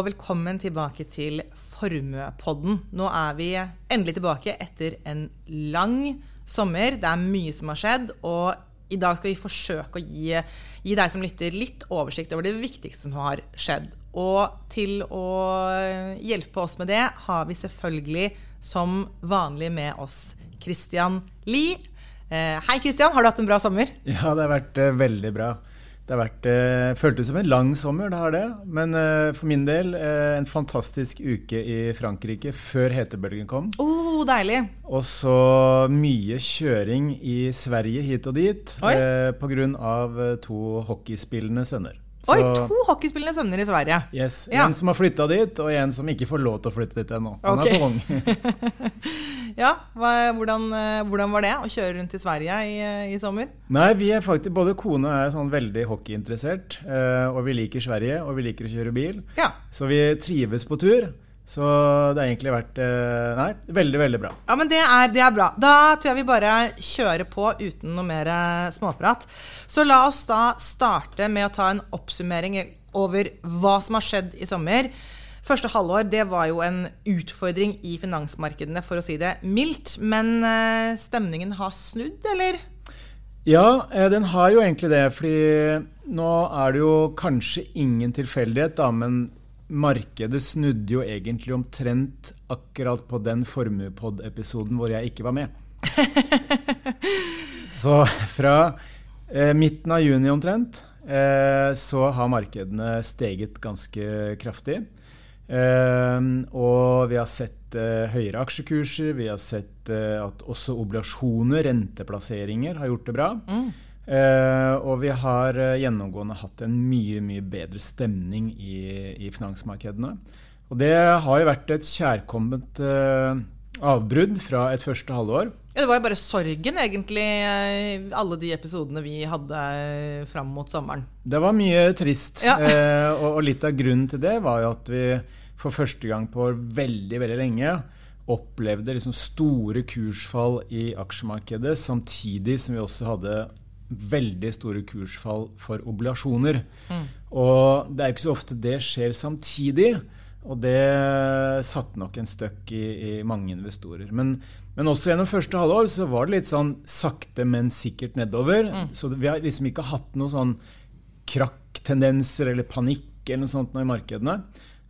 Og velkommen tilbake til Formuepodden. Nå er vi endelig tilbake etter en lang sommer. Det er mye som har skjedd. Og i dag skal vi forsøke å gi, gi deg som lytter litt oversikt over det viktigste som har skjedd. Og til å hjelpe oss med det, har vi selvfølgelig som vanlig med oss Christian Lie. Eh, hei, Christian. Har du hatt en bra sommer? Ja, det har vært uh, veldig bra. Det har vært, eh, føltes som en lang sommer, det har det. Men eh, for min del eh, en fantastisk uke i Frankrike før hetebølgen kom. Oh, deilig. Og så mye kjøring i Sverige hit og dit eh, pga. to hockeyspillende sønner. Så, Oi, to hockeyspillende sønner i Sverige. Yes, ja. En som har flytta dit, og en som ikke får lov til å flytte dit ennå. Han okay. er for ung. ja, hva, hvordan, eh, hvordan, var det å kjøre rundt i Sverige i, i, sommer? Nei, vi er faktisk, Både kone og jeg er sånn veldig hockeyinteressert. Eh, og vi liker Sverige, og vi liker å kjøre bil. Ja. Så vi trives på tur. Så det har egentlig vært eh, nei, veldig, veldig bra. Ja, men det er, det er, bra. Da tror jeg vi bare kjører på uten noe mer eh, småprat. Så la oss da starte med å ta en oppsummering over hva som har skjedd i sommer. Første halvår det var jo en utfordring i finansmarkedene, for å si det mildt. Men eh, stemningen har snudd, eller? Ja, den har jo egentlig det. fordi nå er det jo kanskje ingen tilfeldighet, da, men markedet snudde jo egentlig omtrent akkurat på den Formuepod-episoden hvor jeg ikke var med. så fra eh, midten av juni omtrent eh, så har markedene steget ganske kraftig. Eh, og vi har sett eh, høyere aksjekurser, vi har sett eh, at også obligasjoner, renteplasseringer, har gjort det bra. Mm. Uh, og vi har uh, gjennomgående hatt en mye mye bedre stemning i, i finansmarkedene. Og det har jo vært et kjærkomment uh, avbrudd fra et første halvår. Ja, det var jo bare sorgen, egentlig, alle de episodene vi hadde fram mot sommeren. Det var mye trist. Ja. og, og, litt av grunnen til det var jo at vi for første gang på veldig, veldig lenge opplevde liksom store kursfall i aksjemarkedet, samtidig som vi også hadde veldig store kursfall for obligasjoner. Mm. Og det er ikke så ofte det skjer samtidig. Og det satte nok en støkk i, i mange investorer. Men, men, også gjennom første halvår så var det litt sånn sakte, men sikkert nedover. Mm. Så vi har liksom ikke hatt noen sånn krakktendenser eller panikk eller noe sånt nå i markedene.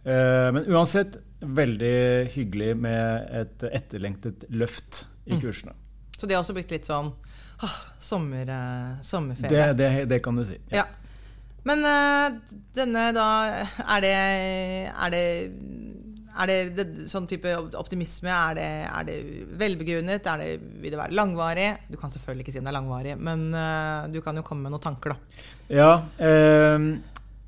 Uh, men uansett veldig hyggelig med et etterlengtet løft i mm. kursene. Så det har også blitt litt sånn ah, sommer, uh, sommerferie. Det, det, det, kan du si. Ja. ja. Men uh, denne da Er det, er det er det, det, sånn type optimisme? Er det, er det velbegrunnet? Er det, vil det være langvarig? Du kan selvfølgelig ikke si om det er langvarig, men uh, du kan jo komme med noen tanker, da. Ja. Eh,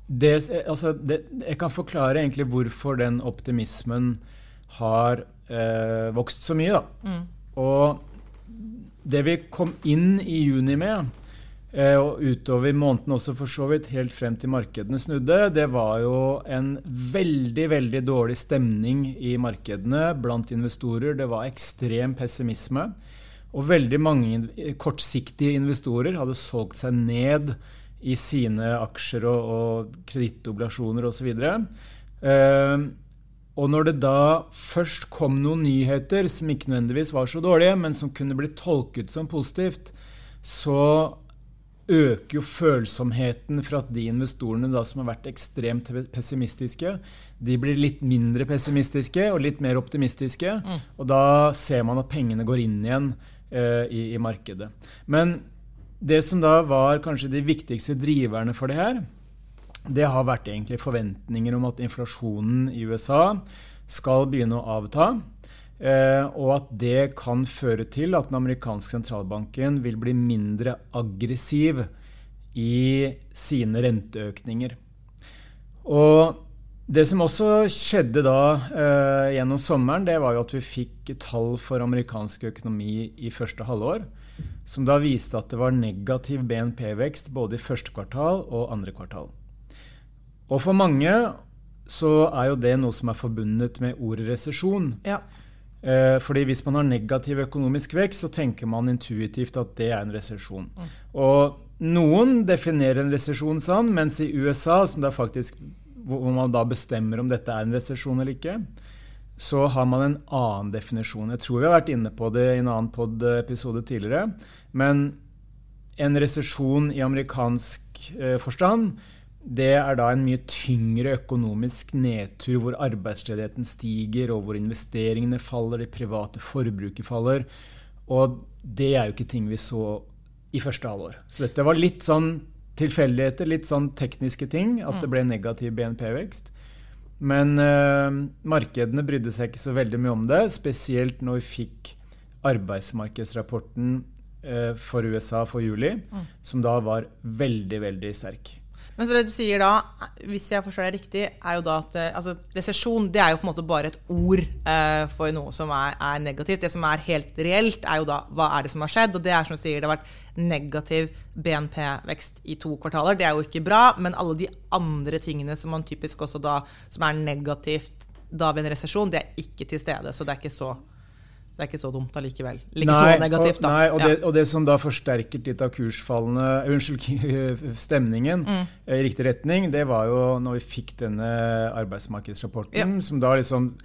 det, altså, jeg kan forklare egentlig hvorfor den optimismen har eh, vokst så mye, da. Mm. Og det vi kom inn i juni med, eh, og utover måneden også for så vidt, helt frem til markedene snudde, det var jo en veldig, veldig dårlig stemning i markedene blant investorer. Det var ekstrem pessimisme. Og veldig mange kortsiktige investorer hadde solgt seg ned i sine aksjer og, og kredittobligasjoner osv. Uh, og når det da først kom noen nyheter som ikke nødvendigvis var så dårlige, men som kunne blitt tolket som positivt, så øker jo følsomheten for at de investorene da som har vært ekstremt pessimistiske, de blir litt mindre pessimistiske og litt mer optimistiske. Mm. Og da ser man at pengene går inn igjen uh, i, i markedet. Men det som da var kanskje de viktigste driverne for det her, det har vært egentlig forventninger om at inflasjonen i USA skal begynne å avta. Eh, og at det kan føre til at den amerikanske sentralbanken vil bli mindre aggressiv i sine renteøkninger. Og det som også skjedde da eh, gjennom sommeren, det var jo at vi fikk tall for amerikansk økonomi i første halvår, som da viste at det var negativ BNP-vekst både i første kvartal og andre kvartal. Og for mange så er jo det noe som er forbundet med ordet resesjon. Ja. Eh, fordi hvis man har negativ økonomisk vekst, så tenker man intuitivt at det er en resesjon. Mm. Og noen definerer en resesjon sånn, mens i USA, som da faktisk hvor man da bestemmer om dette er en resesjon eller ikke, så har man en annen definisjon. Jeg tror vi har vært inne på det i en annen pod-episode tidligere. Men en resesjon i amerikansk eh, forstand det er da en mye tyngre økonomisk nedtur hvor arbeidsledigheten stiger, og hvor investeringene faller, det private forbruket faller. Og det er jo ikke ting vi så i første halvår. Så dette var litt sånn tilfeldigheter, litt sånn tekniske ting, at det mm. ble negativ BNP-vekst. Men øh, markedene brydde seg ikke så veldig mye om det, spesielt når vi fikk arbeidsmarkedsrapporten øh, for USA for juli, mm. som da var veldig, veldig sterk. Men så det du sier da, hvis jeg forstår deg riktig, er jo da at eh, altså, resesjon det er jo på en måte bare et ord uh, for noe som er, er, negativt. Det som er helt reelt, er jo da hva er det som har skjedd. Og det er som du sier, det har vært negativ BNP-vekst i to kvartaler. Det er jo ikke bra, men alle de andre tingene som man typisk også da, som er negativt da ved en resesjon, det er ikke til stede. Så det er ikke så det er ikke så dumt allikevel. Ikke nei, så negativt, da. Nei, og, ja. det, og, det, som da forsterket litt av kursfallene Unnskyld, stemningen mm. i riktig retning, det var jo når vi fikk denne arbeidsmarkedsrapporten, ja. som da liksom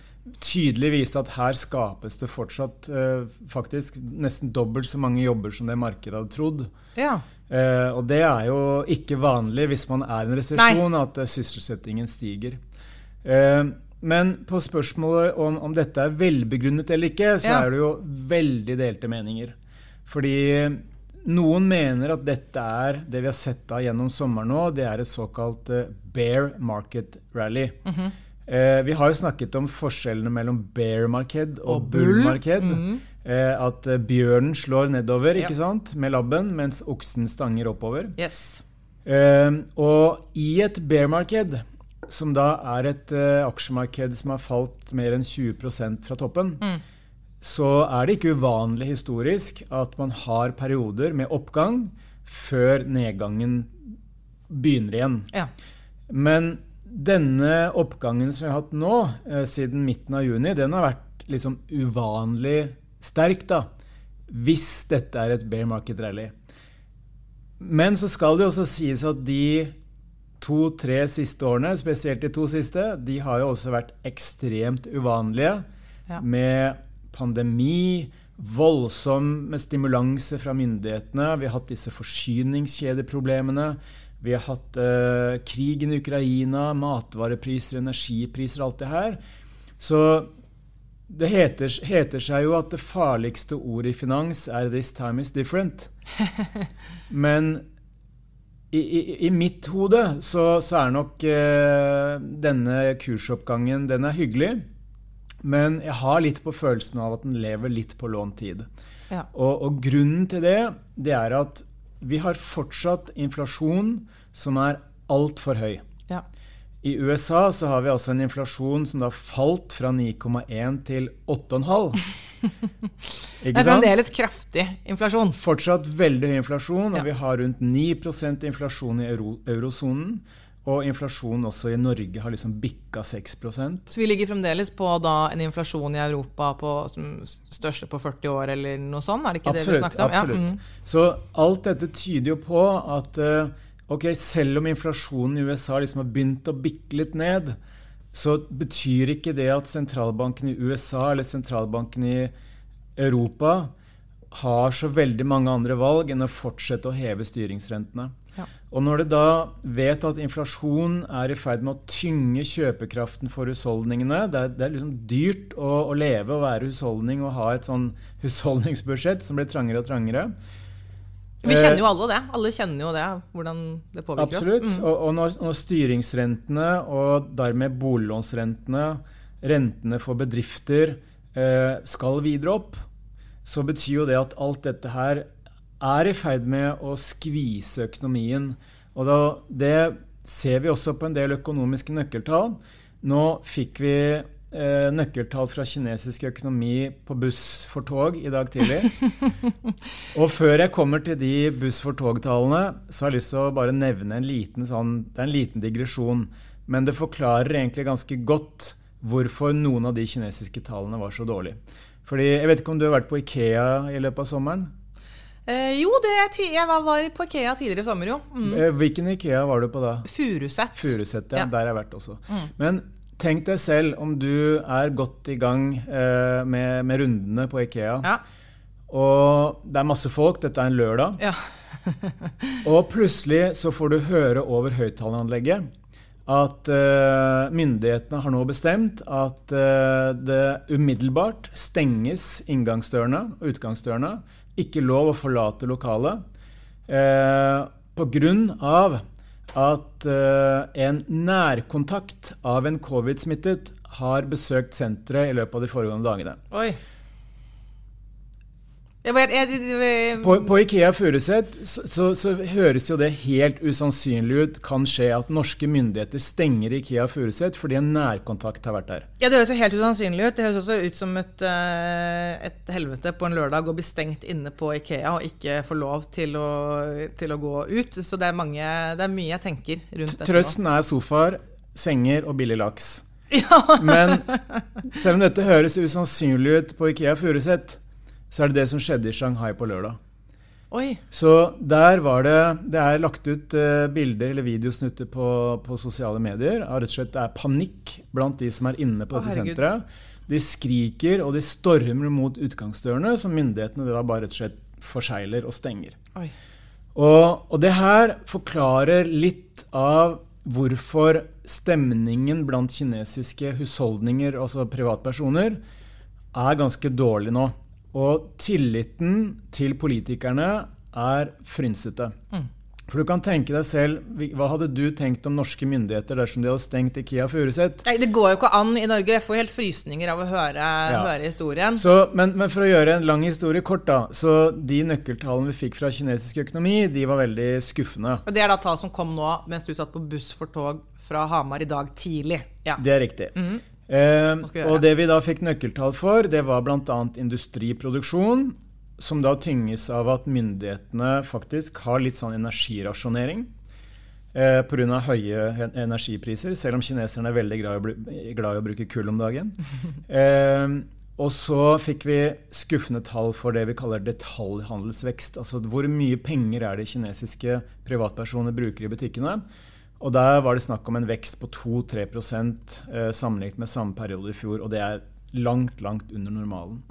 tydelig viste at her skapes det fortsatt uh, faktisk nesten dobbelt så mange jobber som det markedet hadde trodd. Ja. Uh, og det er jo ikke vanlig hvis man er i en resesjon, at uh, sysselsettingen stiger. Uh, men på spørsmålet om, om, dette er velbegrunnet eller ikke, så ja. er det jo veldig delte meninger. Fordi noen mener at dette er det vi har sett av gjennom sommeren nå, det er et såkalt uh, bear market rally. Mm -hmm. eh, vi har jo snakket om forskjellene mellom bear-marked og, og bull-marked. Mm -hmm. eh, at uh, bjørnen slår nedover ja. ikke sant, med labben, mens oksen stanger oppover. Yes. Eh, og i et bear-marked som da er et uh, aksjemarked som har falt mer enn 20% fra toppen, mm. så er det ikke uvanlig historisk at man har perioder med oppgang før nedgangen begynner igjen. Ja. Men denne oppgangen som vi har hatt nå, uh, siden midten av juni, den har vært liksom uvanlig sterk, da. Hvis dette er et bear market rally. Men så skal det jo også sies at de to-tre siste årene, spesielt de to siste, de har jo også vært ekstremt uvanlige. Ja. Med pandemi, voldsom stimulanse fra myndighetene. Vi har hatt disse forsyningskjedeproblemene. Vi har hatt uh, krigen i Ukraina, matvarepriser, energipriser, alt det her. Så det heter, heter, seg jo at det farligste ordet i finans er 'this time is different'. Men i, i, i, mitt hode så, så er nok eh, denne kursoppgangen den er hyggelig. Men jeg har litt på følelsen av at den lever litt på lånt tid. Ja. Og, og, grunnen til det, det er at vi har fortsatt inflasjon som er altfor høy. Ja. I USA så har vi altså en inflasjon som da falt fra 9,1 til 8,5. Det er fremdeles kraftig inflasjon. Fortsatt veldig høy inflasjon, og ja. vi har rundt 9% inflasjon i euro eurosonen. Og inflasjonen også i Norge har liksom bikka 6% Så vi ligger fremdeles på da en inflasjon i Europa på, som største på 40 år, eller noe sånt? Er det ikke absolutt, det vi snakket om? Absolutt. Ja, mm. Så alt dette tyder jo på at uh, ok, selv om inflasjonen i USA liksom har begynt å bikke litt ned, så betyr ikke det at sentralbanken i USA eller sentralbanken i Europa har så veldig mange andre valg enn å fortsette å heve styringsrentene. Ja. Og når det da vet at inflasjon er i ferd med å tynge kjøpekraften for husholdningene Det er, det er liksom dyrt å, å, leve og være husholdning og ha et sånn husholdningsbudsjett som blir trangere og trangere. Vi kjenner jo alle det. Alle kjenner jo det, hvordan det påvirker Absolutt. oss. Mm. Og, og når, når, styringsrentene og dermed boliglånsrentene, rentene for bedrifter, eh, skal videre opp, så betyr jo det at alt dette her er i ferd med å skvise økonomien. Og da, det ser vi også på en del økonomiske nøkkeltall. Nå fikk vi eh, nøkkeltall fra kinesisk økonomi på buss for tog i dag tidlig. og før jeg kommer til de buss for tog-tallene, så har jeg lyst til å bare nevne en liten, sånn, det er en liten digresjon. Men det forklarer egentlig ganske godt hvorfor noen av de kinesiske tallene var så dårlige. Fordi, Jeg vet ikke om du har vært på Ikea i løpet av sommeren? Eh, jo, det, jeg var, var på Ikea tidligere i sommer, jo. Mm. Eh, Hvilken Ikea var du på da? Furuset. Furuset, ja. Ja. Der har jeg vært også. Men tenk deg selv om du er godt i gang eh, med, med rundene på Ikea, Ja. og det er masse folk, dette er en lørdag, ja. og plutselig så får du høre over høyttaleranlegget at eh, myndighetene har nå bestemt at eh, det umiddelbart stenges inngangsdørene og utgangsdørene. Ikke lov å forlate lokalet. Eh, på grunn av at uh, en nærkontakt av en covid-smittet har besøkt senteret i løpet av de foregående dagene. Oi. Jeg vet, jeg, jeg, På, på Ikea Furuset så, så, så høres jo det helt usannsynlig ut kan skje at norske myndigheter stenger Ikea Furuset fordi en nærkontakt har vært der. Ja, Det høres jo helt usannsynlig ut. Det høres også ut som et, eh, et helvete på en lørdag å bli stengt inne på Ikea og ikke få lov til å, til å gå ut. Så det er, mange, det er mye jeg tenker rundt dette. Trøsten er sofaer, senger og billig laks. Men selv om dette høres usannsynlig ut på Ikea Furuset, så er det det som skjedde i Shanghai på lørdag. Oi. Så der var det Det er lagt ut eh, bilder eller videosnutter på, på sosiale medier. rett og slett Det er panikk blant de som er inne på Å, dette herregud. senteret. De skriker og de stormer mot utgangsdørene, som myndighetene da bare rett og slett forsegler og stenger. Og, og det her forklarer litt av hvorfor stemningen blant kinesiske husholdninger, altså privatpersoner, er ganske dårlig nå. Og tilliten til politikerne er frynsete. For du kan tenke deg selv, Hva hadde du tenkt om norske myndigheter dersom de hadde stengt Ikea Furuset? Nei, det går jo ikke an i Norge. Jeg får helt frysninger av å høre, høre historien. Så, men, men for å gjøre en lang historie kort, da. Så de nøkkeltallene vi fikk fra kinesisk økonomi, de var veldig skuffende. Og Det er da tall som kom nå mens du satt på buss for tog fra Hamar i dag tidlig. Ja. Det er riktig. Mm gjøre? Og det vi da fikk nøkkeltall for, det var bl.a. industriproduksjon, som da tynges av at myndighetene faktisk har litt sånn energirasjonering. Eh, Pga. høye energipriser, selv om kineserne er veldig glad i, glad i å bruke kull om dagen. Eh, og så fikk vi skuffende tall for det vi kaller detaljhandelsvekst. Altså hvor mye penger er det kinesiske privatpersoner bruker i butikkene. Og der var det snakk om en vekst på 2-3 eh, sammenlignet med samme periode i fjor. Og det er langt, langt under normalen.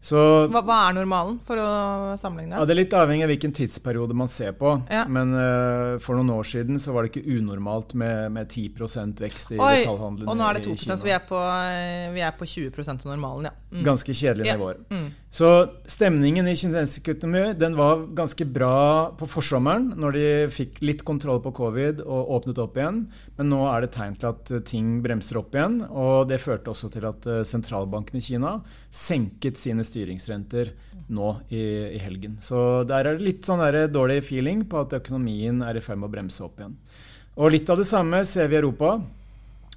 Så Hva, hva er normalen, for å sammenligne? ja, Det er litt avhengig av hvilken tidsperiode man ser på. Ja. Men uh, for noen år siden så var det ikke unormalt med, med 10% vekst i Oi, detaljhandelen og nå er det i 2 Kina. så vi er, på, eh, vi er på 20 av normalen, ja. Mm. Ganske kjedelige nivåer. Mm. Så stemningen i kinesisk økonomi den var ganske bra på forsommeren, når de fikk litt kontroll på covid og åpnet opp igjen. Men nå er det tegn til at eh, ting bremser opp igjen. Og det førte også til at sentralbanken i Kina senket sine styringsrenter nå i, i helgen. Så der er det litt sånn dårlig feeling på at økonomien er i ferd med å bremse opp igjen. Og litt av det samme ser vi i Europa.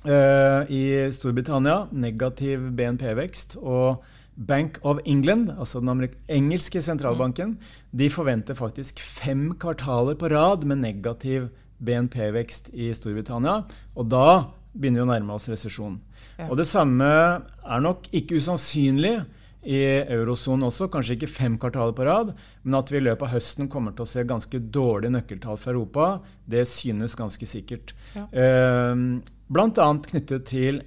Uh, I Storbritannia negativ BNP-vekst. Og Bank of England, altså den engelske sentralbanken, de forventer faktisk fem kvartaler på rad med negativ BNP-vekst i Storbritannia. Og da begynner vi å nærme oss resesjon. Ja. Og det samme er nok ikke usannsynlig i eurosonen også, kanskje ikke fem kvartaler på rad, men at vi i løpet av høsten kommer til å se ganske dårlige nøkkeltall fra Europa, det synes ganske sikkert. Ja. Eh, blant annet knyttet til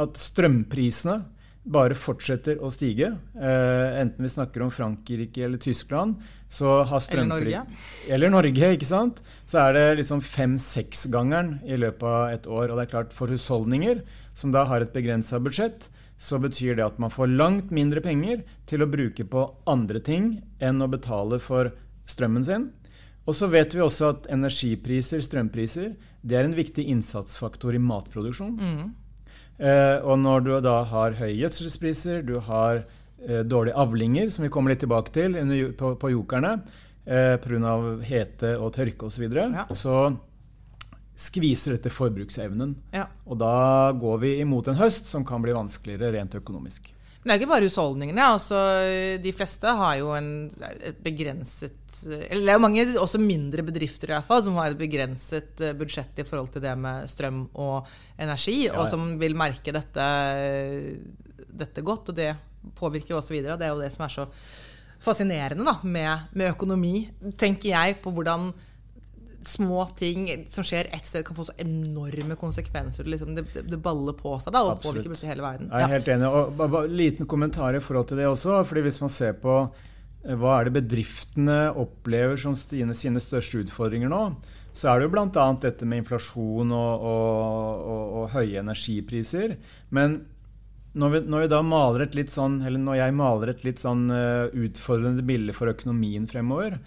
at strømprisene bare fortsetter å stige. Eh, enten vi snakker om Frankrike eller Tyskland, så har Eller Norge. Eller Norge, ikke sant? Så er det liksom fem-seksgangeren i løpet av et år. Og det er klart, for husholdninger som da har et begrensa budsjett, så betyr det at man får langt mindre penger til å bruke på andre ting enn å betale for strømmen sin. Og så vet vi også at energipriser, strømpriser, det er en viktig innsatsfaktor i matproduksjon. Mm. Eh, og når du da har høye gjødselspriser, du har eh, dårlige avlinger, som vi kommer litt tilbake til under, på, på jokerne, eh, pga. hete og tørke osv., så, videre, Ja. så skviser dette forbruksevnen. Ja. Og da går vi imot en høst som kan bli vanskeligere rent økonomisk. Men det er ikke bare husholdningene. altså De fleste har jo en, et begrenset Eller det er jo mange også mindre bedrifter i hvert fall, som har et begrenset eh, budsjett i forhold til det med strøm og energi, Ja, ja. og som vil merke dette, dette godt. Og det påvirker jo også videre. og Det er jo det som er så fascinerende da, med, med økonomi, tenker jeg, på hvordan små ting som skjer ett sted, kan få så enorme konsekvenser. Liksom det, det, baller på seg da, og Absolutt. påvirker plutselig hele verden. Jeg er helt enig. og ba, ba, Liten kommentar i forhold til det også. fordi Hvis man ser på eh, hva er det bedriftene opplever som sine, sine største utfordringer nå, så er det jo bl.a. dette med inflasjon og, og, og, og, høye energipriser. Men når vi, når vi, sånn, eller når jeg maler et litt sånn uh, utfordrende bilde for økonomien fremover,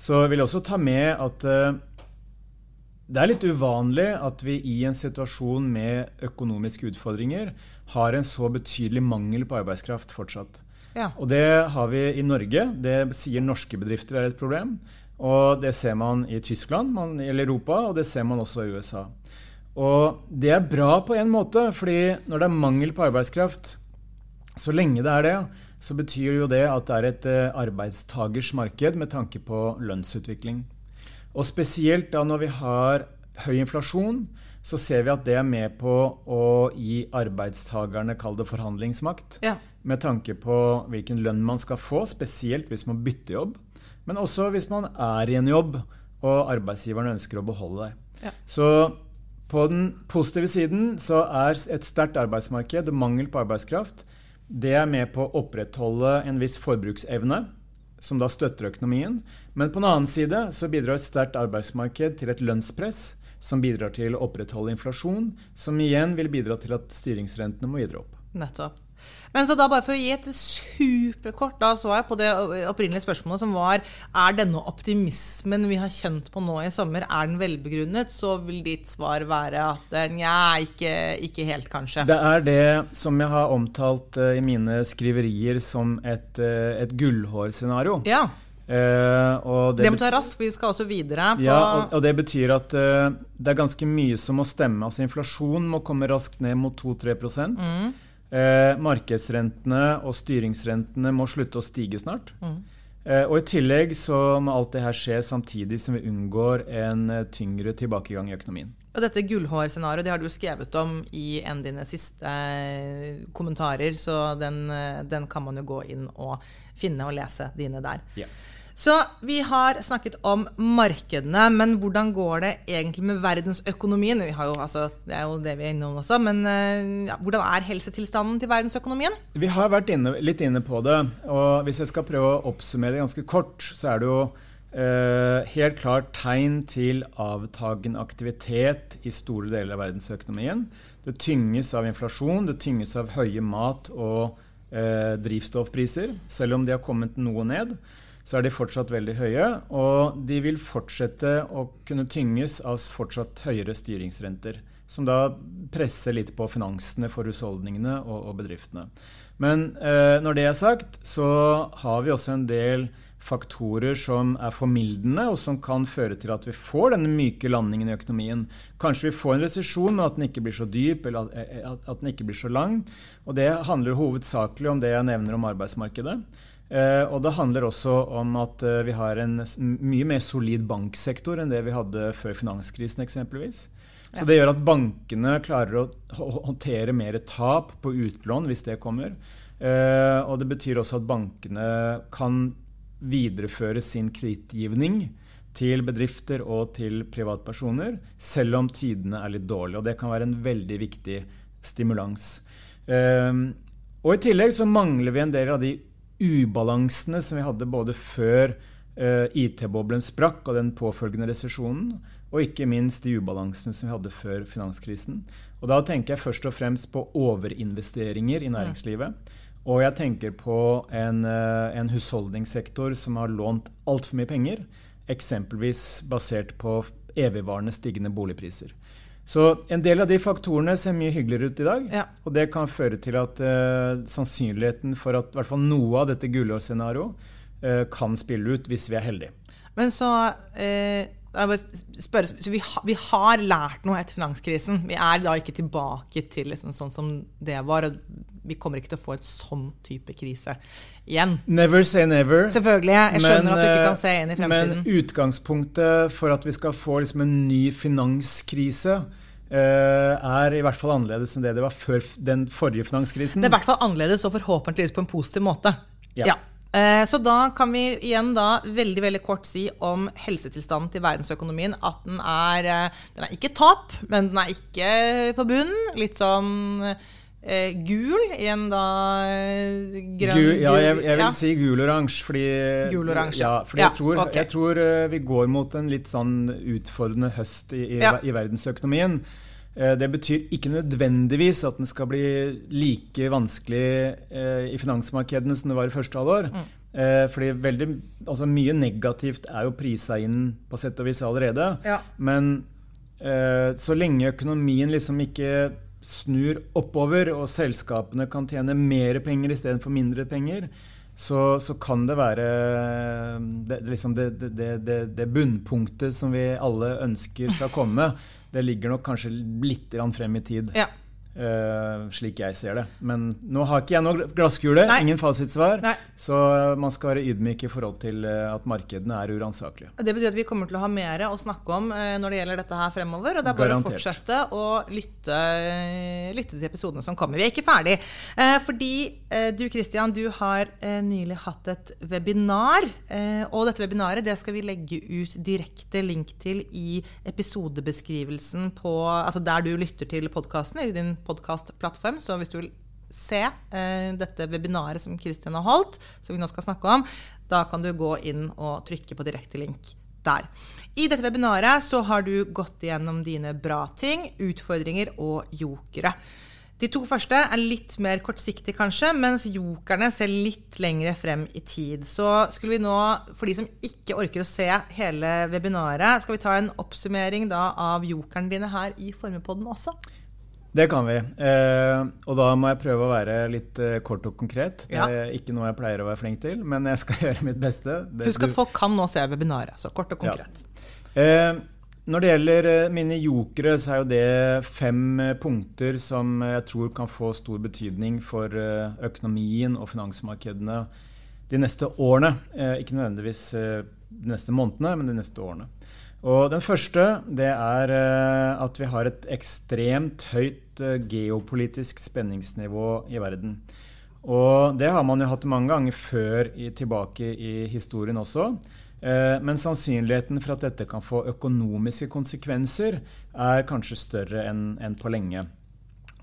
så vil jeg også ta med at uh, det er litt uvanlig at vi i en situasjon med økonomiske utfordringer har en så betydelig mangel på arbeidskraft fortsatt. Ja. Og det har vi i Norge. Det sier norske bedrifter er et problem. Og det ser man i Tyskland man, eller Europa, og det ser man også i USA. Og det er bra på en måte, fordi når det er mangel på arbeidskraft, så lenge det er det, så betyr jo det at det er et eh, arbeidstagers marked med tanke på lønnsutvikling. Og spesielt da når vi har høy inflasjon, så ser vi at det er med på å gi arbeidstakerne, kall det forhandlingsmakt, ja. med tanke på hvilken lønn man skal få, spesielt hvis man bytter jobb, men også hvis man er i en jobb og arbeidsgiveren ønsker å beholde deg. Ja. Så på den positive siden så er et sterkt arbeidsmarked og mangel på arbeidskraft det er med på å opprettholde en viss forbruksevne som da støtter økonomien. Men på den annen side så bidrar et sterkt arbeidsmarked til et lønnspress som bidrar til å opprettholde inflasjon, som igjen vil bidra til at styringsrentene må videre opp. Nettopp. Men så da bare for å gi et superkort da, svar på det opprinnelige spørsmålet, som var er denne optimismen vi har kjent på nå i sommer, er den velbegrunnet, så vil ditt svar være at nja, ikke, ikke, helt, kanskje. Det er det som jeg har omtalt uh, i mine skriverier som et, uh, et gullhårscenario. Ja. Uh, det, det, må ta raskt, for vi skal også videre. ja, og, og, det betyr at uh, det er ganske mye som må stemme. Altså Inflasjonen må komme raskt ned mot 2-3 mm. Eh, markedsrentene og styringsrentene må slutte å stige snart. Mm. Eh, og I tillegg så må alt det her skje samtidig som vi unngår en tyngre tilbakegang i økonomien. Og dette gullhårscenarioet det har du skrevet om i en av dine siste kommentarer, så den, den, kan man jo gå inn og finne og lese dine der. Yeah. Så vi har snakket om markedene, men hvordan går det egentlig med verdensøkonomien? Jo, altså, det er jo det vi er innom også, men eh, ja, hvordan er helsetilstanden til verdensøkonomien? Vi har vært inne, litt inne på det, og hvis jeg skal prøve å oppsummere det ganske kort, så er det jo Uh, helt klart tegn til avtagende aktivitet i store deler av verdensøkonomien. Det tynges av inflasjon, det tynges av høye mat- og uh, drivstoffpriser, selv om de har kommet noe ned så er de fortsatt veldig høye. Og de vil fortsette å kunne tynges av fortsatt høyere styringsrenter. Som da presser litt på finansene for husholdningene og, og bedriftene. Men eh, når det er sagt, så har vi også en del faktorer som er formildende, og som kan føre til at vi får denne myke landingen i økonomien. Kanskje vi får en resesjon, men at den ikke blir så dyp eller at, at den ikke blir så lang. Og Det handler hovedsakelig om det jeg nevner om arbeidsmarkedet. Eh, og det handler også om at eh, vi har en mye mer solid banksektor enn det vi hadde før finanskrisen eksempelvis. Så det gjør at bankene klarer å håndtere mer tap på utlån hvis det kommer. Eh, og det betyr også at bankene kan videreføre sin kredittgivning til bedrifter og til privatpersoner, selv om tidene er litt dårlige. Og det kan være en veldig viktig stimulans. Og i tillegg så mangler vi en del av de ubalansene som vi hadde både før uh, IT-boblen sprakk og den påfølgende resesjonen, og ikke minst de ubalansene som vi hadde før finanskrisen. Og Da tenker jeg først og fremst på overinvesteringer i næringslivet. Og jeg tenker på en, uh, en husholdningssektor som har lånt altfor mye penger, eksempelvis basert på evigvarende stigende boligpriser. Så en del av de faktorene ser mye hyggeligere ut i dag. Ja. Og det kan føre til at uh, sannsynligheten for at hvert fall noe av dette gullårsscenarioet uh, kan spille ut hvis vi er heldige. Men så uh, Spør, så vi, ha, vi, har lært noe etter finanskrisen. Vi er da ikke tilbake til liksom sånn som det var. Vi kommer ikke til å få et sånn type krise igjen. Never say never. Selvfølgelig. Jeg skjønner men, at du ikke kan se inn i fremtiden. Men utgangspunktet for at vi skal få liksom en ny finanskrise Uh, er i hvert fall annerledes enn det det var før den forrige finanskrisen. Det er i hvert fall annerledes og forhåpentligvis på en positiv måte. Ja. ja. Uh, så da kan vi igjen da veldig veldig kort si om helsetilstanden til verdensøkonomien at den er, uh, den er ikke topp, men den er ikke på bunnen. Litt sånn eh, gul i en da eh, grønn Gul, ja, jeg, jeg vil ja. si gul-oransje, fordi, Gul-oransje. ja, fordi jeg, tror, okay. jeg tror eh, vi går mot en litt sånn utfordrende høst i, i, i verdensøkonomien. Eh, Det betyr ikke nødvendigvis at den skal bli like vanskelig eh, i finansmarkedene som det var i første halvår. Mm. Eh, fordi veldig, altså Mye negativt er jo prisa inn på sett og vis allerede. Ja. Men eh, så lenge økonomien liksom ikke snur oppover, og selskapene kan tjene mer penger istedenfor mindre penger, så, så kan det være det, det liksom det, det, det bunnpunktet som vi alle ønsker skal komme. Det ligger nok kanskje litt frem i tid, Ja. Eh, slik jeg ser det. Men nå har ikke jeg noe glasskule, Nei. ingen fasitsvar. Nei. Så man skal være ydmyk i forhold til eh, at markedene er uransakelige. Det betyr at vi kommer til å ha mer å snakke om eh, når det gjelder dette her fremover. Og det er bare Garantert. å fortsette å lytte, lytte til episodene som kommer. Vi er ikke ferdig. Uh, fordi uh, du Christian, du har nylig hatt et webinar. Og dette webinaret det skal vi legge ut direkte link til i episodebeskrivelsen på Altså der du lytter til podkasten, i din podkastplattform. Så hvis du vil se eh, dette webinaret som Kristin har holdt, som vi nå skal snakke om, da kan du gå inn og trykke på direkte link der. I dette webinaret så har du gått igjennom dine bra ting, utfordringer og jokere. De to første er litt mer kortsiktige, kanskje, mens jokerne ser litt lengre frem i tid. Så skulle vi nå, for de som ikke orker å se hele webinaret, skal vi ta en oppsummering da av jokerne dine her i Formepodden også? Det kan vi. Eh, og da må jeg prøve å være litt eh, kort og konkret. Det Ja. er ikke noe jeg pleier å være flink til, men jeg skal gjøre mitt beste. Det, Husk at folk kan nå se webinaret, så kort og konkret. Eh, når det gjelder eh, mine jokere, så er jo det fem eh, punkter som jeg tror kan få stor betydning for eh, økonomien og finansmarkedene de neste årene. Ikke nødvendigvis de neste månedene, men de neste årene. Og Den første det er eh, at vi har et ekstremt høyt eh, geopolitisk spenningsnivå i verden. Og det har man jo hatt mange ganger før i, tilbake i historien også. Eh, men sannsynligheten for at dette kan få økonomiske konsekvenser, er kanskje større enn enn på lenge.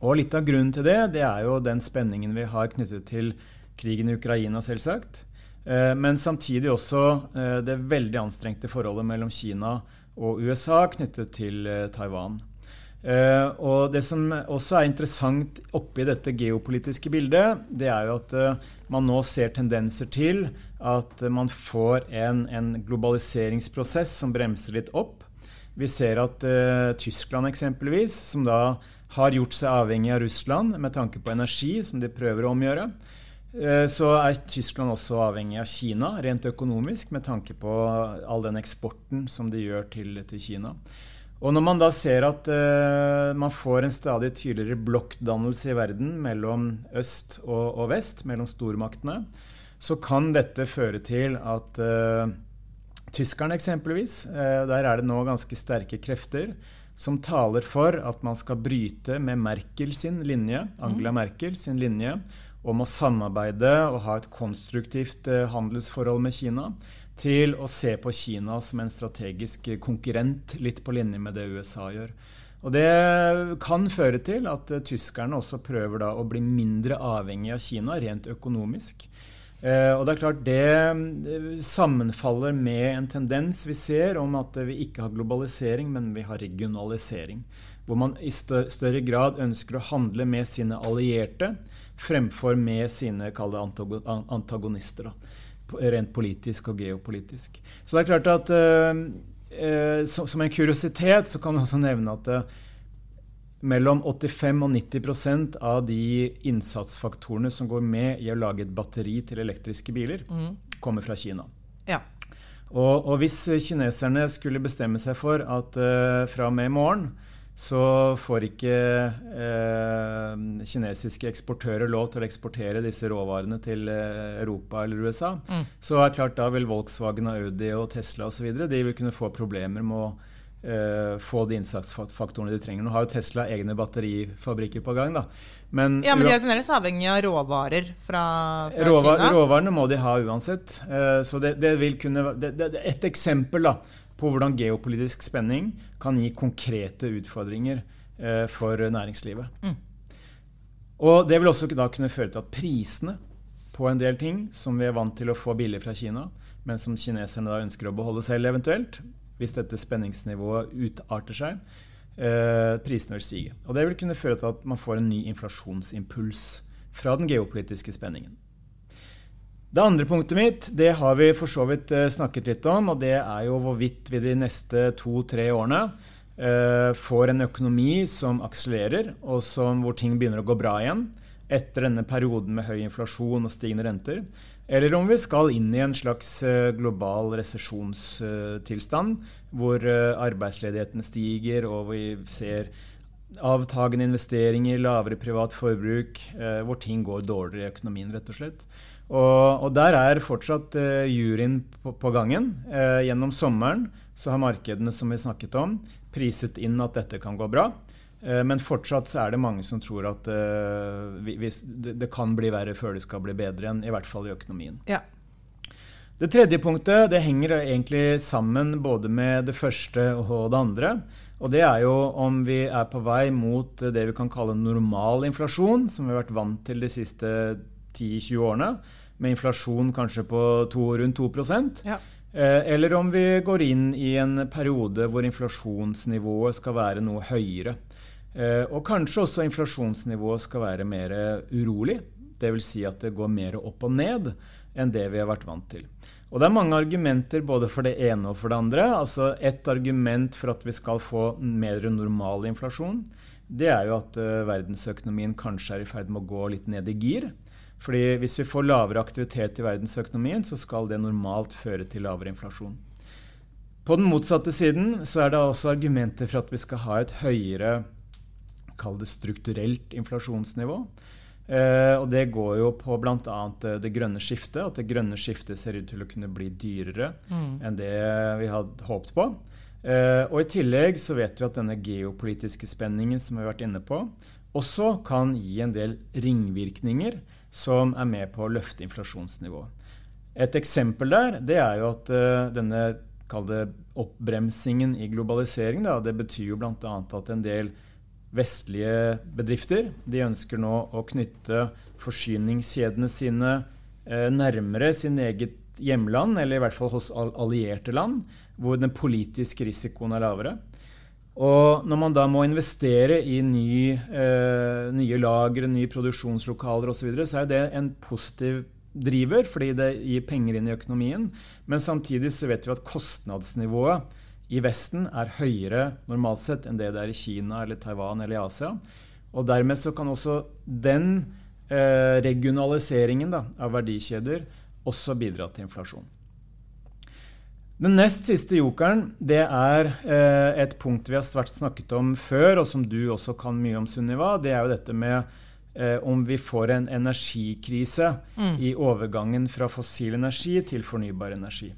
Og litt av grunnen til det, det er jo den spenningen vi har knyttet til krigen i Ukraina, selvsagt. Eh, Men samtidig også eh, det veldig anstrengte forholdet mellom Kina og USA knyttet til eh, Taiwan. Og det som også er interessant oppi dette geopolitiske bildet, det er jo at man nå ser tendenser til at man får en, en globaliseringsprosess som bremser litt opp. Vi ser at uh, Tyskland eksempelvis, som da har gjort seg avhengig av Russland med tanke på energi, som de prøver å omgjøre, så er Tyskland også avhengig av Kina rent økonomisk med tanke på all den eksporten som de gjør til, til Kina. Og når man da ser at uh, man får en stadig tydeligere blokkdannelse i verden mellom øst og, og vest, mellom stormaktene, så kan dette føre til at uh, Tyskerne eksempelvis, uh, der er det nå ganske sterke krefter som taler for at man skal bryte med Merkel sin linje, Angela Merkel sin linje, om å samarbeide og ha et konstruktivt eh, handelsforhold med Kina, til å se på Kina som en strategisk konkurrent, litt på linje med det USA gjør. Og Det kan føre til at eh, tyskerne også prøver å bli mindre avhengig av Kina rent økonomisk. Eh, og det er klart det eh, sammenfaller med en tendens vi ser om at eh, vi ikke har globalisering, men vi har regionalisering. Hvor man i større grad ønsker å handle med sine allierte fremfor med sine det antagonister. Da, rent politisk og geopolitisk. Så det er klart at eh, eh, Som en kuriositet så kan vi også nevne at eh, mellom 85 og 90% av de innsatsfaktorene som går med i å lage et batteri til elektriske biler, kommer fra Kina. Ja. Og, og hvis kineserne skulle bestemme seg for at eh, fra og med i morgen så får ikke eh, kinesiske eksportører lov til å eksportere disse råvarene til eh, Europa eller USA, så er det klart da vil Volkswagen og Audi og Tesla osv. de vil kunne få problemer med å eh, få de innsatsfaktorene de trenger. Nå har jo Tesla egne batterifabrikker på gang. da. Men, ja, men de er fremdeles avhengig av råvarer fra, fra råvar, Kina? Råvarene må de ha uansett. Eh, så det, det, vil kunne det, det, Et eksempel da, på hvordan geopolitisk spenning kan gi konkrete utfordringer eh, for næringslivet. Mm. Og det vil også da kunne føre til at prisene på en del ting som vi er vant til å få billig fra Kina, men som kineserne da ønsker å beholde selv eventuelt, hvis dette spenningsnivået utarter seg, eh, prisene vil stige. Og det vil kunne føre til at man får en ny inflasjonsimpuls fra den geopolitiske spenningen. Det andre punktet mitt det har vi for så vidt eh, snakket litt om, og det er jo hvorvidt vi de neste to-tre årene eh, får en økonomi som akselererer, og som, hvor ting begynner å gå bra igjen etter denne perioden med høy inflasjon og stigende renter. Eller om vi skal inn i en slags eh, global resesjonstilstand, hvor eh, arbeidsledigheten stiger, og vi ser avtagende investeringer, lavere privat forbruk, hvor ting går dårligere i økonomien, rett og slett. Og, og der er fortsatt juryen på, på gangen. gjennom sommeren så har markedene som vi snakket om, priset inn at dette kan gå bra. Uh, men fortsatt så er det mange som tror at uh, vi, det, det, kan bli verre før det skal bli bedre igjen, i hvert fall i økonomien. Ja. Det tredje punktet det henger egentlig sammen både med det første og det andre. Og det er jo om vi er på vei mot det vi kan kalle normal inflasjon, som vi har vært vant til de siste 10-20 årene, med inflasjon kanskje på to, rundt 2 ja. Eh, eller om vi går inn i en periode hvor inflasjonsnivået skal være noe høyere. Eh, og kanskje også inflasjonsnivået skal være mer urolig. Dvs. Si at det går mer opp og ned enn det vi har vært vant til. Og Det er mange argumenter både for det ene og for det andre. Altså Et argument for at vi skal få mer normal inflasjon, det er jo at uh, verdensøkonomien kanskje er i ferd med å gå litt ned i gir. Fordi Hvis vi får lavere aktivitet i verdensøkonomien, så skal det normalt føre til lavere inflasjon. På den motsatte siden så er det også argumenter for at vi skal ha et høyere kall det strukturelt inflasjonsnivå. Eh, og det går jo på bl.a. Eh, det grønne skiftet. At det grønne skiftet ser ut til å kunne bli dyrere mm. enn det vi hadde håpet på. Eh, og i tillegg så vet vi at denne geopolitiske spenningen som vi har vært inne på, også kan gi en del ringvirkninger som er med på å løfte inflasjonsnivået. Et eksempel der det er jo at uh, denne oppbremsingen i globalisering da, det betyr jo bl.a. at en del vestlige bedrifter. De ønsker nå å knytte forsyningskjedene sine eh, nærmere sin eget hjemland, eller i hvert fall hos allierte land, hvor den politiske risikoen er lavere. Og når man da må investere i ny, eh, nye lagre, nye produksjonslokaler osv., så, videre, så er det en positiv driver, fordi det gir penger inn i økonomien. Men samtidig så vet vi at kostnadsnivået i Vesten er høyere normalt sett enn det det er i Kina eller Taiwan eller i Asia. Og dermed så kan også den eh, regionaliseringen da, av verdikjeder også bidra til inflasjon. Den nest siste jokeren det er eh, et punkt vi har snakket om før, og som du også kan mye om, Sunniva. Det er jo dette med eh, om vi får en energikrise mm. i overgangen fra fossil energi til fornybar energi.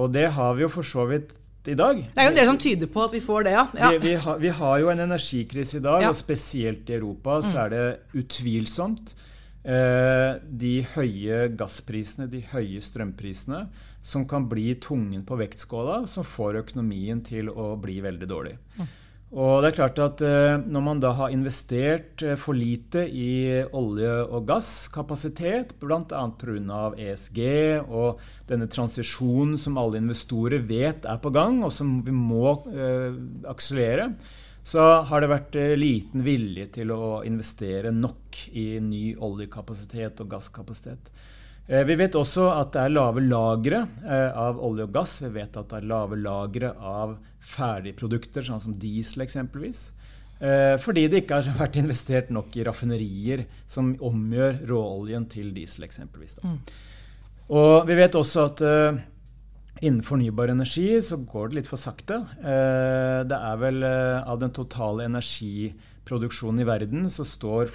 Og det har vi jo for så vidt i dag. Det er jo en del som tyder på at vi får det, ja. ja. Vi, vi, har, vi, har, jo en energikrise i dag, ja. og spesielt i Europa så er det utvilsomt de høye gassprisene, de høye strømprisene, som kan bli tungen på vektskåla, som får økonomien til å bli veldig dårlig. Mm. Og det er klart at eh, Når man da har investert eh, for lite i olje- og gasskapasitet, bl.a. pga. ESG og denne transisjonen som alle investorer vet er på gang, og som vi må eh, akselere, så har det vært eh, liten vilje til å investere nok i ny oljekapasitet og gasskapasitet. Eh, vi vet også at det er lave lagre eh, av olje og gass. Vi vet at det er lave lagre av ferdigprodukter, sånn som diesel eksempelvis. Fordi det ikke har vært investert nok i raffinerier som omgjør råoljen til diesel eksempelvis. Da. Og vi vet også at Innen fornybar energi så går det litt for sakte. Det er vel av den totale energiproduksjonen i verden så står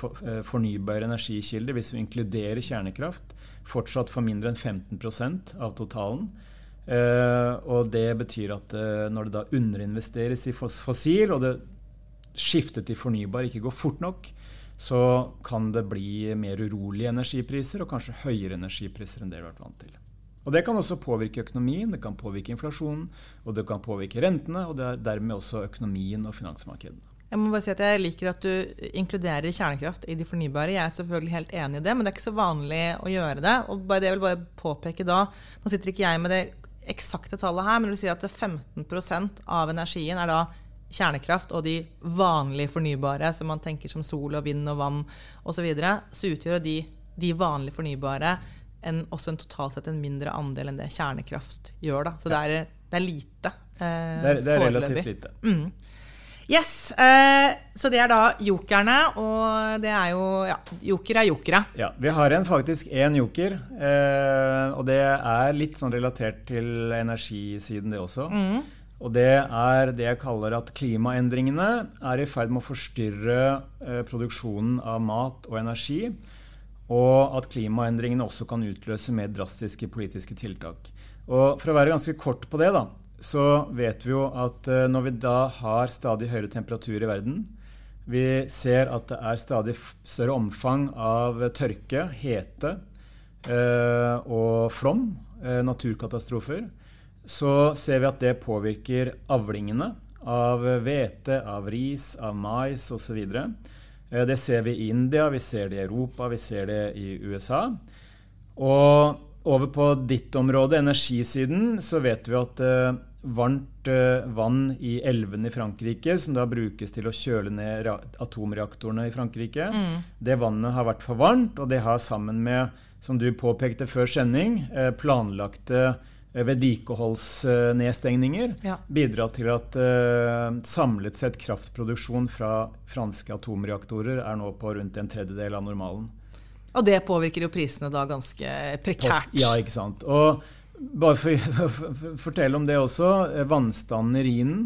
fornybare energikilder, hvis vi inkluderer kjernekraft, fortsatt for mindre enn 15% av totalen. Og det betyr at når det da underinvesteres i fossil, og det skiftet til fornybar ikke går fort nok, så kan det bli mer urolige energipriser, og kanskje høyere energipriser enn det vi har vært vant til. Og Det kan også påvirke økonomien, det kan påvirke inflasjonen, og det kan påvirke rentene, og det er dermed også økonomien og finansmarkedene. Jeg må bare si at jeg liker at du inkluderer kjernekraft i de fornybare. Jeg er selvfølgelig helt enig i det, men det er ikke så vanlig å gjøre det. Og bare det jeg vil bare påpeke da, Nå sitter ikke jeg med det eksakte tallet her, men du sier at 15% av energien er da kjernekraft og de vanlige fornybare, som man tenker som sol og vind og vann osv., så, videre, så utgjør de, de vanlige fornybare en, også en totalt sett en mindre andel enn det kjernekraft gjør. Da. Så det, er, det er lite. Eh, det, er, det er relativt lite. Mm. Yes. Eh, så det er da jokerne, og det er jo Ja, joker er jokere. Ja, vi har en, faktisk én joker, eh, og det er litt sånn relatert til energisiden, det også. Mm. Og det er det jeg kaller at klimaendringene er i ferd med å forstyrre eh, produksjonen av mat og energi. Og at klimaendringene også kan utløse mer drastiske politiske tiltak. Og For å være ganske kort på det, da, så vet vi jo at eh, når vi da har stadig høyere temperatur i verden, vi ser at det er stadig større omfang av tørke, hete eh, og flom, eh, naturkatastrofer, så ser vi at det påvirker avlingene av hvete, av ris, av mais osv. Eh, det ser vi i India, vi ser det i Europa, vi ser det i USA. Og over på ditt område, energisiden, så vet vi at uh, varmt uh, vann i elvene i Frankrike, som da brukes til å kjøle ned atomreaktorene i Frankrike, mm. det vannet har vært for varmt, og det har sammen med, som du påpekte før sending, planlagte Eh, vedlikeholdsnedstengninger ja. bidra til at uh, samlet sett kraftproduksjon fra franske atomreaktorer er nå på rundt en tredjedel av normalen. Og det påvirker jo prisene da ganske prekært. Post, ja, ikke sant. Og bare for å fortelle om det også. Eh, vannstanden i Rhinen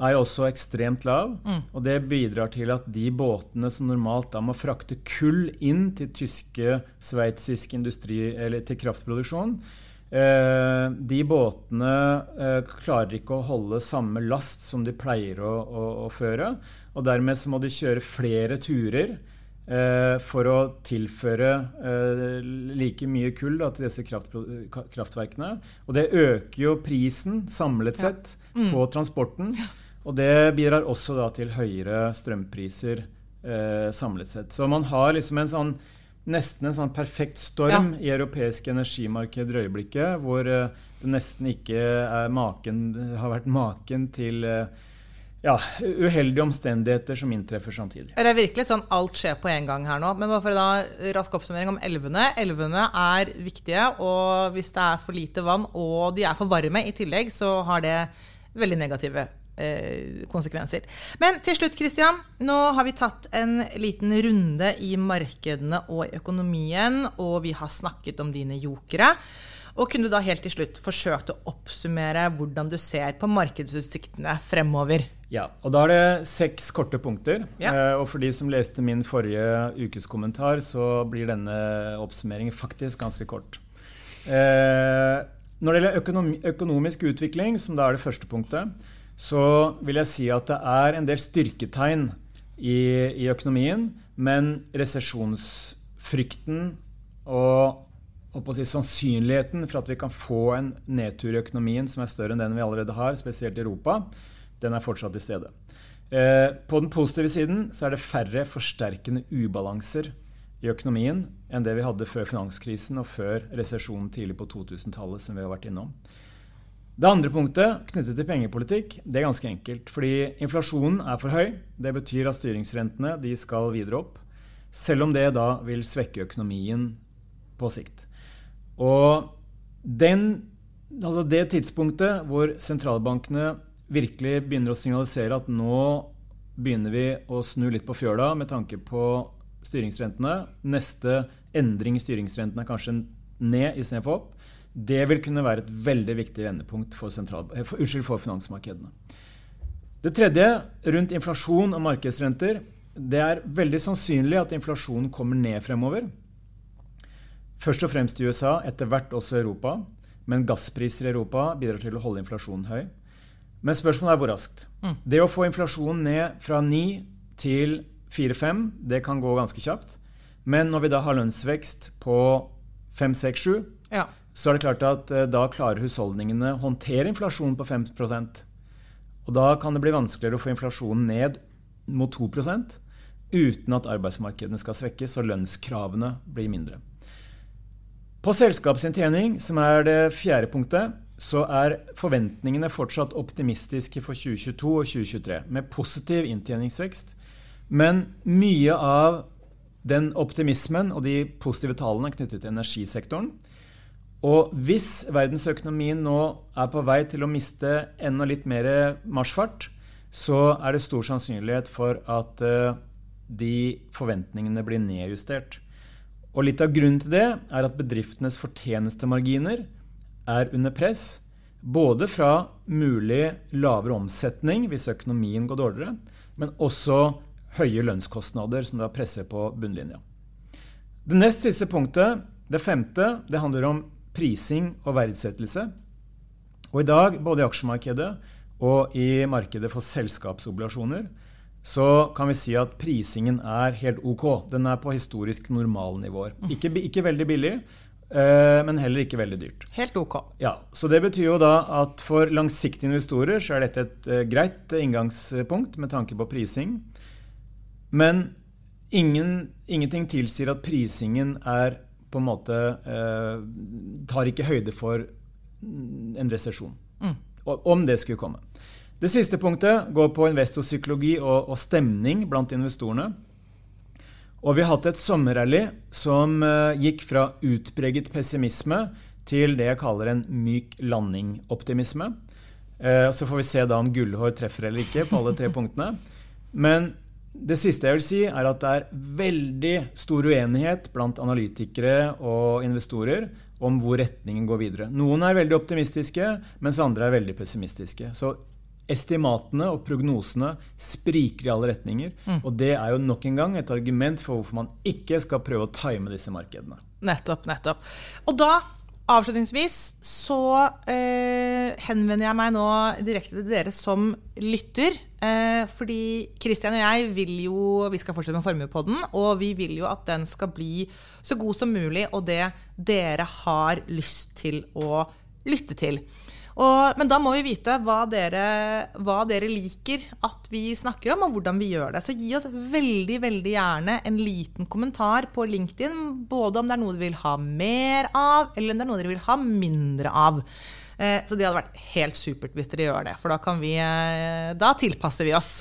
er jo også ekstremt lav. Mm. Og det bidrar til at de båtene som normalt da må frakte kull inn til tyske, sveitsisk industri, eller til kraftproduksjon, Eh, de båtene eh, klarer ikke å holde samme last som de pleier å, å, å føre. Og dermed så må de kjøre flere turer eh, for å tilføre like mye kull da, til disse kraft, kraftverkene. Og det øker jo prisen samlet sett ja. mm. på transporten. Og det bidrar også da til høyere strømpriser samlet sett. Så man har liksom en sånn nesten en sånn perfekt storm ja. i europeiske energimarkeder i øyeblikket, hvor uh, det nesten ikke maken, har vært maken til uh, ja, uheldige omstendigheter som inntreffer samtidig. Det er virkelig sånn alt skjer på en gang her nå. Men bare for da rask oppsummering om elvene. Elvene er viktige, og hvis det er for lite vann og de er for varme i tillegg, så har det veldig negative Eh, konsekvenser. Men til slutt, Christian. Nå har vi tatt en liten runde i markedene og økonomien, og vi har snakket om dine jokere. Og kunne du da helt til slutt forsøkt å oppsummere hvordan du ser på markedsutsiktene fremover? Ja, og da er det seks korte punkter. Ja. Eh, og for de som leste min forrige ukes kommentar, så blir denne oppsummeringen faktisk ganske kort. Eh, når det gjelder økonomisk utvikling, som da er det første punktet, så vil jeg si at det er en del styrketegn i, i økonomien, men resesjonsfrykten og, si, sannsynligheten for at vi kan få en nedtur i økonomien som er større enn den vi allerede har, spesielt i Europa, den er fortsatt til stede. Eh, på den positive siden så er det færre forsterkende ubalanser i økonomien enn det vi hadde før finanskrisen og før resesjonen tidlig på 2000-tallet, som vi har vært innom. Det andre punktet knyttet til pengepolitikk det er ganske enkelt. Fordi inflasjonen er for høy. Det betyr at styringsrentene de skal videre opp. Selv om det da vil svekke økonomien på sikt. Og den, altså det tidspunktet hvor sentralbankene virkelig begynner å signalisere at nå begynner vi å snu litt på fjøla med tanke på styringsrentene. Neste endring i styringsrentene er kanskje ned istedenfor opp. Det vil kunne være et veldig viktig vendepunkt for, eh, for, unnskyld, for finansmarkedene. Det tredje, rundt inflasjon og markedsrenter. Det er veldig sannsynlig at inflasjonen kommer ned fremover. Først og fremst i USA, etter hvert også i Europa. Men gasspriser i Europa bidrar til å holde inflasjonen høy. Men spørsmålet er hvor raskt. Mm. Det å få inflasjonen ned fra 9 til 4-5, det kan gå ganske kjapt. Men når vi da har lønnsvekst på 5-6-7, ja. Så er det klart at uh, da klarer husholdningene å håndtere inflasjonen på 5% Og da kan det bli vanskeligere å få inflasjonen ned mot 2% uten at arbeidsmarkedene skal svekkes og lønnskravene blir mindre. På selskapsinntjening, som er det fjerde punktet, så er forventningene fortsatt optimistiske for 2022 og 2023, med positiv inntjeningsvekst. Men mye av den optimismen og de positive tallene knyttet til energisektoren. Og hvis verdensøkonomien nå er på vei til å miste enda litt mer marsjfart, så er det stor sannsynlighet for at uh, de forventningene blir nedjustert. Og litt av grunnen til det er at bedriftenes fortjenestemarginer er under press. Både fra mulig lavere omsetning hvis økonomien går dårligere, men også høye lønnskostnader som da presser på bunnlinja. Det nest siste punktet, det femte, det handler om prising og verdsettelse. Og i dag, både i aksjemarkedet og i markedet for selskapsobligasjoner, så kan vi si at prisingen er helt ok. Den er på historisk normalnivåer. Ikke, ikke veldig billig, uh, men heller ikke veldig dyrt. Helt ok. Ja, så Det betyr jo da at for langsiktige investorer så er dette et uh, greit inngangspunkt med tanke på prising. Men ingen, ingenting tilsier at prisingen er på en måte eh, Tar ikke høyde for en resesjon. Mm. Om det skulle komme. Det siste punktet går på investorpsykologi og, og, stemning blant investorene. Og vi har hatt et sommerrally som eh, gikk fra utpreget pessimisme til det jeg kaller en myk landing-optimisme. Eh, så får vi se da om gullhår treffer eller ikke på alle tre punktene. Men det siste jeg vil si, er at det er veldig stor uenighet blant analytikere og investorer om hvor retningen går videre. Noen er veldig optimistiske, mens andre er veldig pessimistiske. Så Estimatene og prognosene spriker i alle retninger. Mm. Og det er jo nok en gang et argument for hvorfor man ikke skal prøve å time disse markedene. Nettopp, nettopp. Og da, avslutningsvis, så eh, henvender jeg meg nå direkte til dere som lytter. Eh, fordi Kristian og jeg vil jo Vi skal fortsette med Formuepodden, og vi vil jo at den skal bli så god som mulig, og det dere har lyst til å lytte til. Og, men da må vi vite hva dere, hva dere, liker at vi snakker om, og hvordan vi gjør det. Så gi oss veldig veldig gjerne en liten kommentar på LinkedIn, både om det er noe dere vil ha mer av, eller om det er noe dere vil ha mindre av. Eh, så det hadde vært helt supert hvis dere gjør det, for da, vi, eh, da tilpasser vi oss.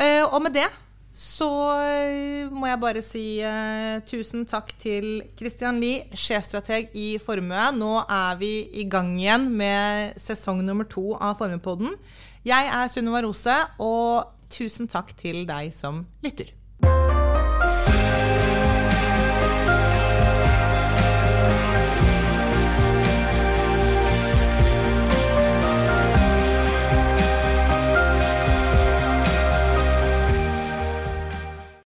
Eh, og med det så eh, må jeg bare si uh, tusen takk til Christian Lie, sjefstrateg i Formue. Nå er vi i gang igjen med sesong nummer to av Formuepodden. Jeg er Sunniva Rose, og tusen takk til deg som lytter.